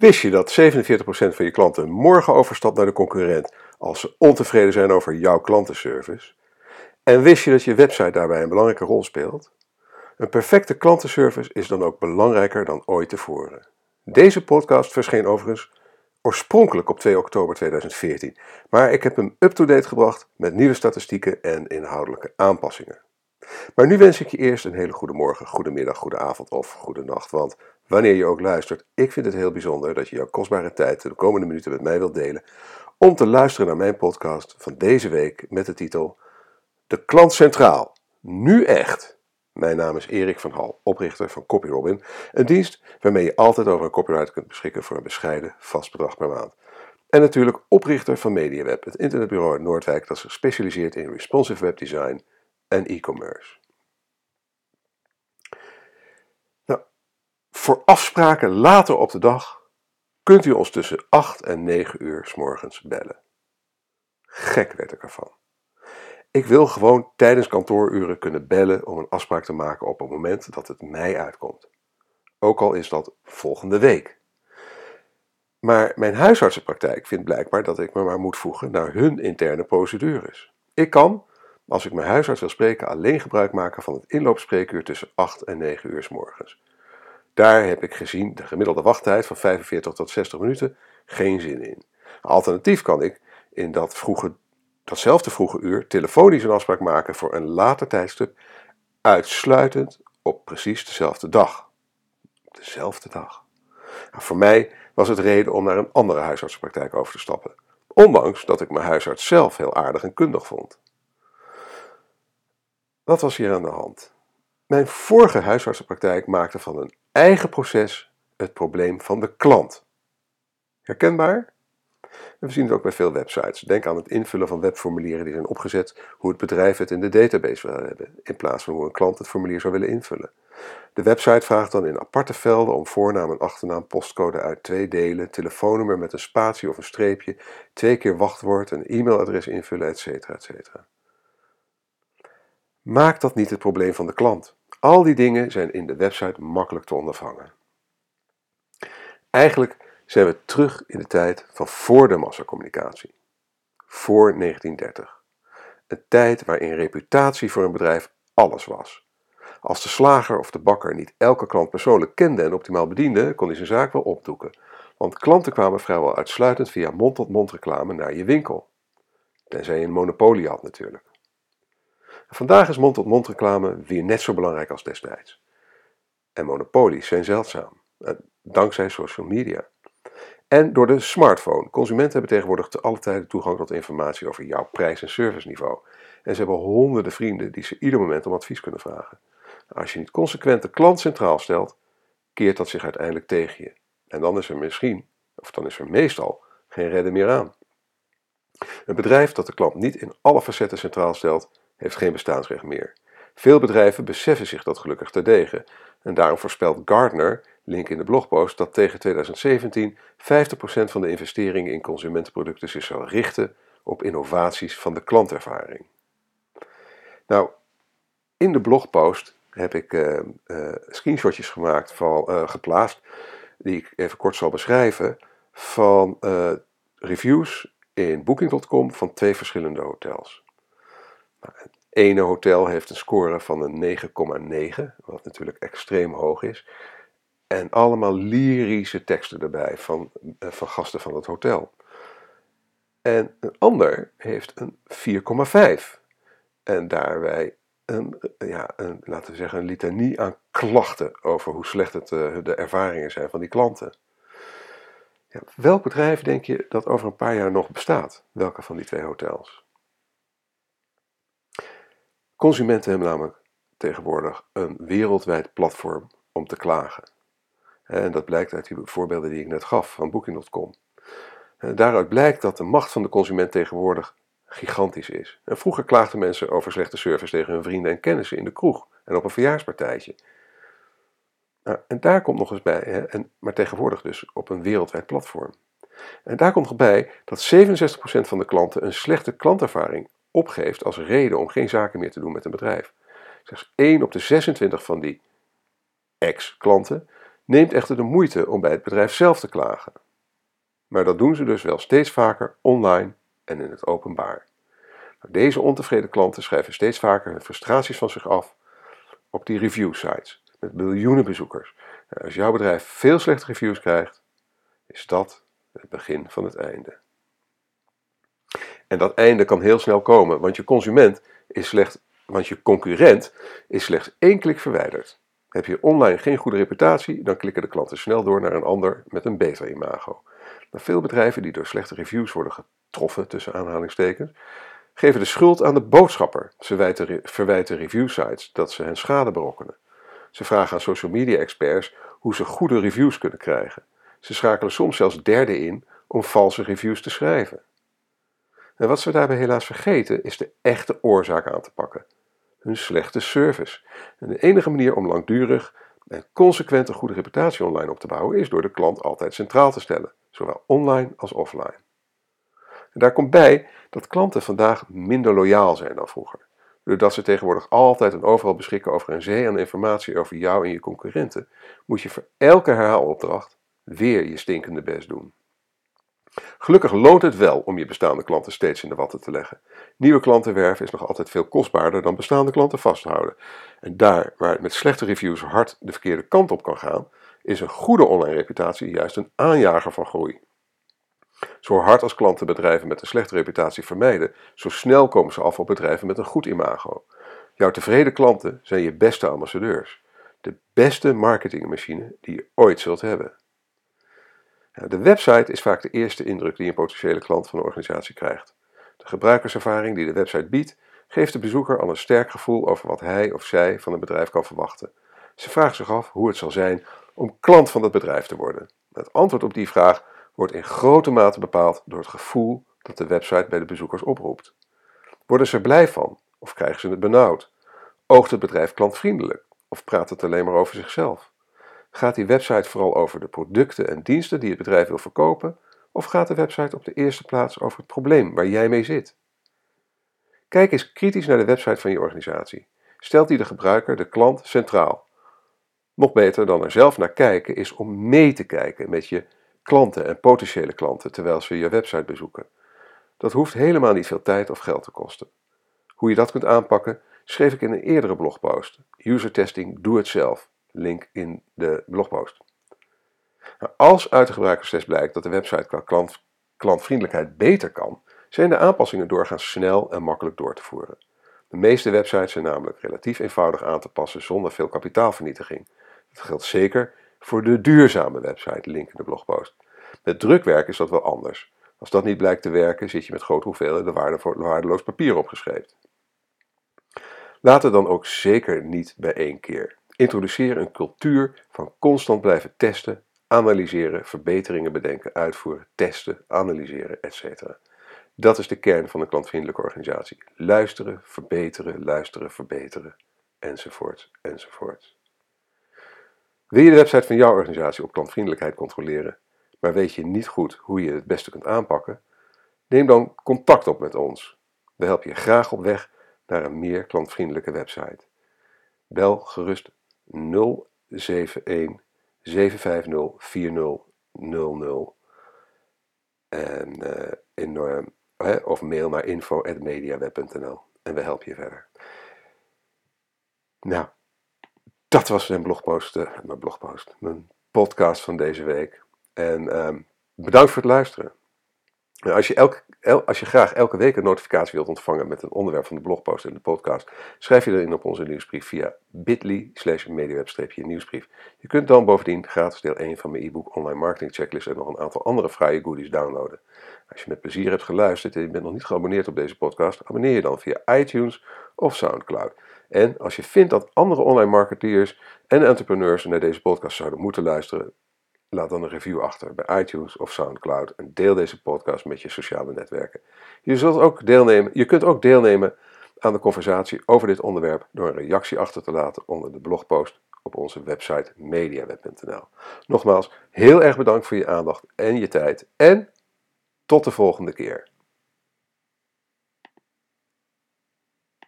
Wist je dat 47% van je klanten morgen overstapt naar de concurrent als ze ontevreden zijn over jouw klantenservice? En wist je dat je website daarbij een belangrijke rol speelt? Een perfecte klantenservice is dan ook belangrijker dan ooit tevoren. Deze podcast verscheen overigens oorspronkelijk op 2 oktober 2014, maar ik heb hem up-to-date gebracht met nieuwe statistieken en inhoudelijke aanpassingen. Maar nu wens ik je eerst een hele goede morgen, goede middag, goede avond of goede nacht, want wanneer je ook luistert, ik vind het heel bijzonder dat je jouw kostbare tijd de komende minuten met mij wilt delen om te luisteren naar mijn podcast van deze week met de titel De klant centraal, nu echt. Mijn naam is Erik van Hal, oprichter van CopyRobin, een dienst waarmee je altijd over een copyright kunt beschikken voor een bescheiden vast bedrag per maand. En natuurlijk oprichter van MediaWeb, het internetbureau uit Noordwijk dat zich specialiseert in responsive webdesign en e-commerce. Voor afspraken later op de dag kunt u ons tussen 8 en 9 uur s morgens bellen. Gek werd ik ervan. Ik wil gewoon tijdens kantooruren kunnen bellen om een afspraak te maken op het moment dat het mij uitkomt. Ook al is dat volgende week. Maar mijn huisartsenpraktijk vindt blijkbaar dat ik me maar moet voegen naar hun interne procedures. Ik kan, als ik mijn huisarts wil spreken, alleen gebruik maken van het inloopspreekuur tussen 8 en 9 uur s morgens. Daar heb ik gezien de gemiddelde wachttijd van 45 tot 60 minuten geen zin in. Alternatief kan ik in dat vroege datzelfde vroege uur telefonisch een afspraak maken voor een later tijdstip, uitsluitend op precies dezelfde dag. Dezelfde dag. Nou, voor mij was het reden om naar een andere huisartsenpraktijk over te stappen, ondanks dat ik mijn huisarts zelf heel aardig en kundig vond. Wat was hier aan de hand? Mijn vorige huisartsenpraktijk maakte van een eigen proces het probleem van de klant. Herkenbaar? we zien het ook bij veel websites. Denk aan het invullen van webformulieren die zijn opgezet hoe het bedrijf het in de database wil hebben, in plaats van hoe een klant het formulier zou willen invullen. De website vraagt dan in aparte velden om voornaam en achternaam, postcode uit twee delen, telefoonnummer met een spatie of een streepje, twee keer wachtwoord, een e-mailadres invullen, etc. etc. Maak dat niet het probleem van de klant. Al die dingen zijn in de website makkelijk te ondervangen. Eigenlijk zijn we terug in de tijd van voor de massacommunicatie. Voor 1930. Een tijd waarin reputatie voor een bedrijf alles was. Als de slager of de bakker niet elke klant persoonlijk kende en optimaal bediende, kon hij zijn zaak wel opdoeken. Want klanten kwamen vrijwel uitsluitend via mond-tot-mond reclame naar je winkel. Tenzij je een monopolie had natuurlijk. Vandaag is mond-tot-mond reclame weer net zo belangrijk als destijds. En monopolies zijn zeldzaam, dankzij social media. En door de smartphone. Consumenten hebben tegenwoordig te alle tijden toegang tot informatie over jouw prijs- en serviceniveau. En ze hebben honderden vrienden die ze ieder moment om advies kunnen vragen. Als je niet consequent de klant centraal stelt, keert dat zich uiteindelijk tegen je. En dan is er misschien, of dan is er meestal, geen redden meer aan. Een bedrijf dat de klant niet in alle facetten centraal stelt, heeft geen bestaansrecht meer. Veel bedrijven beseffen zich dat gelukkig terdege. En daarom voorspelt Gardner link in de blogpost, dat tegen 2017 50% van de investeringen in consumentenproducten zich zal richten op innovaties van de klantervaring. Nou, in de blogpost heb ik uh, screenshotjes gemaakt van, uh, geplaatst, die ik even kort zal beschrijven, van reviews in Booking.com van twee verschillende hotels. Het ene hotel heeft een score van een 9,9, wat natuurlijk extreem hoog is. En allemaal lyrische teksten erbij van, eh, van gasten van het hotel. En een ander heeft een 4,5. En daarbij een, ja, een, laten we zeggen, een litanie aan klachten over hoe slecht het, uh, de ervaringen zijn van die klanten. Ja, welk bedrijf denk je dat over een paar jaar nog bestaat? Welke van die twee hotels? Consumenten hebben namelijk tegenwoordig een wereldwijd platform om te klagen. En dat blijkt uit die voorbeelden die ik net gaf van Booking.com. Daaruit blijkt dat de macht van de consument tegenwoordig gigantisch is. En vroeger klaagden mensen over slechte service tegen hun vrienden en kennissen in de kroeg en op een verjaarspartijtje. Nou, en daar komt nog eens bij, hè, en, maar tegenwoordig dus op een wereldwijd platform. En daar komt nog bij dat 67% van de klanten een slechte klantervaring opgeeft als reden om geen zaken meer te doen met een bedrijf. Slechts 1 op de 26 van die ex-klanten neemt echter de moeite om bij het bedrijf zelf te klagen. Maar dat doen ze dus wel steeds vaker online en in het openbaar. Nou, deze ontevreden klanten schrijven steeds vaker hun frustraties van zich af op die review sites met miljoenen bezoekers. Nou, als jouw bedrijf veel slechte reviews krijgt, is dat het begin van het einde. En dat einde kan heel snel komen, want je consument is slecht, want je concurrent is slechts één klik verwijderd. Heb je online geen goede reputatie, dan klikken de klanten snel door naar een ander met een beter imago. Maar veel bedrijven die door slechte reviews worden getroffen, tussen aanhalingstekens, geven de schuld aan de boodschapper. Ze verwijten reviewsites dat ze hen schade berokkenen. Ze vragen aan social media experts hoe ze goede reviews kunnen krijgen. Ze schakelen soms zelfs derden in om valse reviews te schrijven. En wat ze daarbij helaas vergeten is de echte oorzaak aan te pakken: hun slechte service. En de enige manier om langdurig en consequent een goede reputatie online op te bouwen is door de klant altijd centraal te stellen, zowel online als offline. En daar komt bij dat klanten vandaag minder loyaal zijn dan vroeger. Doordat ze tegenwoordig altijd en overal beschikken over een zee aan informatie over jou en je concurrenten, moet je voor elke herhaalopdracht weer je stinkende best doen. Gelukkig loont het wel om je bestaande klanten steeds in de watten te leggen. Nieuwe klanten werven is nog altijd veel kostbaarder dan bestaande klanten vasthouden. En daar waar het met slechte reviews hard de verkeerde kant op kan gaan, is een goede online reputatie juist een aanjager van groei. Zo hard als klanten bedrijven met een slechte reputatie vermijden, zo snel komen ze af op bedrijven met een goed imago. Jouw tevreden klanten zijn je beste ambassadeurs. De beste marketingmachine die je ooit zult hebben. De website is vaak de eerste indruk die een potentiële klant van een organisatie krijgt. De gebruikerservaring die de website biedt, geeft de bezoeker al een sterk gevoel over wat hij of zij van een bedrijf kan verwachten. Ze vraagt zich af hoe het zal zijn om klant van het bedrijf te worden. Het antwoord op die vraag wordt in grote mate bepaald door het gevoel dat de website bij de bezoekers oproept. Worden ze er blij van of krijgen ze het benauwd? Oogt het bedrijf klantvriendelijk of praat het alleen maar over zichzelf? Gaat die website vooral over de producten en diensten die het bedrijf wil verkopen of gaat de website op de eerste plaats over het probleem waar jij mee zit? Kijk eens kritisch naar de website van je organisatie. Stelt die de gebruiker, de klant, centraal? Nog beter dan er zelf naar kijken is om mee te kijken met je klanten en potentiële klanten terwijl ze je website bezoeken. Dat hoeft helemaal niet veel tijd of geld te kosten. Hoe je dat kunt aanpakken, schreef ik in een eerdere blogpost. User testing, doe het zelf. Link in de blogpost. Als uit de gebruikerstest blijkt dat de website qua klant, klantvriendelijkheid beter kan, zijn de aanpassingen doorgaans snel en makkelijk door te voeren. De meeste websites zijn namelijk relatief eenvoudig aan te passen zonder veel kapitaalvernietiging. Dat geldt zeker voor de duurzame website, link in de blogpost. Met drukwerk is dat wel anders. Als dat niet blijkt te werken, zit je met grote hoeveelheden waardeloos papier opgeschreven. Laat het dan ook zeker niet bij één keer. Introduceer een cultuur van constant blijven testen, analyseren, verbeteringen bedenken, uitvoeren, testen, analyseren, etc. Dat is de kern van een klantvriendelijke organisatie. Luisteren, verbeteren, luisteren, verbeteren, enzovoort, enzovoort. Wil je de website van jouw organisatie op klantvriendelijkheid controleren, maar weet je niet goed hoe je het beste kunt aanpakken? Neem dan contact op met ons. We helpen je graag op weg naar een meer klantvriendelijke website. Bel gerust 071 750 4000 en, uh, in, uh, of mail naar info.mediaweb.nl en we helpen je verder. Nou, dat was mijn blogpost, uh, mijn blogpost, mijn podcast van deze week. En uh, bedankt voor het luisteren. Als je, elk, als je graag elke week een notificatie wilt ontvangen met een onderwerp van de blogpost en de podcast, schrijf je erin op onze nieuwsbrief via bit.ly slash nieuwsbrief. Je kunt dan bovendien gratis deel 1 van mijn e-book Online Marketing Checklist en nog een aantal andere fraaie goodies downloaden. Als je met plezier hebt geluisterd en je bent nog niet geabonneerd op deze podcast, abonneer je dan via iTunes of Soundcloud. En als je vindt dat andere online marketeers en entrepreneurs naar deze podcast zouden moeten luisteren, laat dan een review achter bij iTunes of SoundCloud en deel deze podcast met je sociale netwerken. Je, zult ook deelnemen, je kunt ook deelnemen aan de conversatie over dit onderwerp door een reactie achter te laten onder de blogpost op onze website mediaweb.nl. Nogmaals, heel erg bedankt voor je aandacht en je tijd en tot de volgende keer.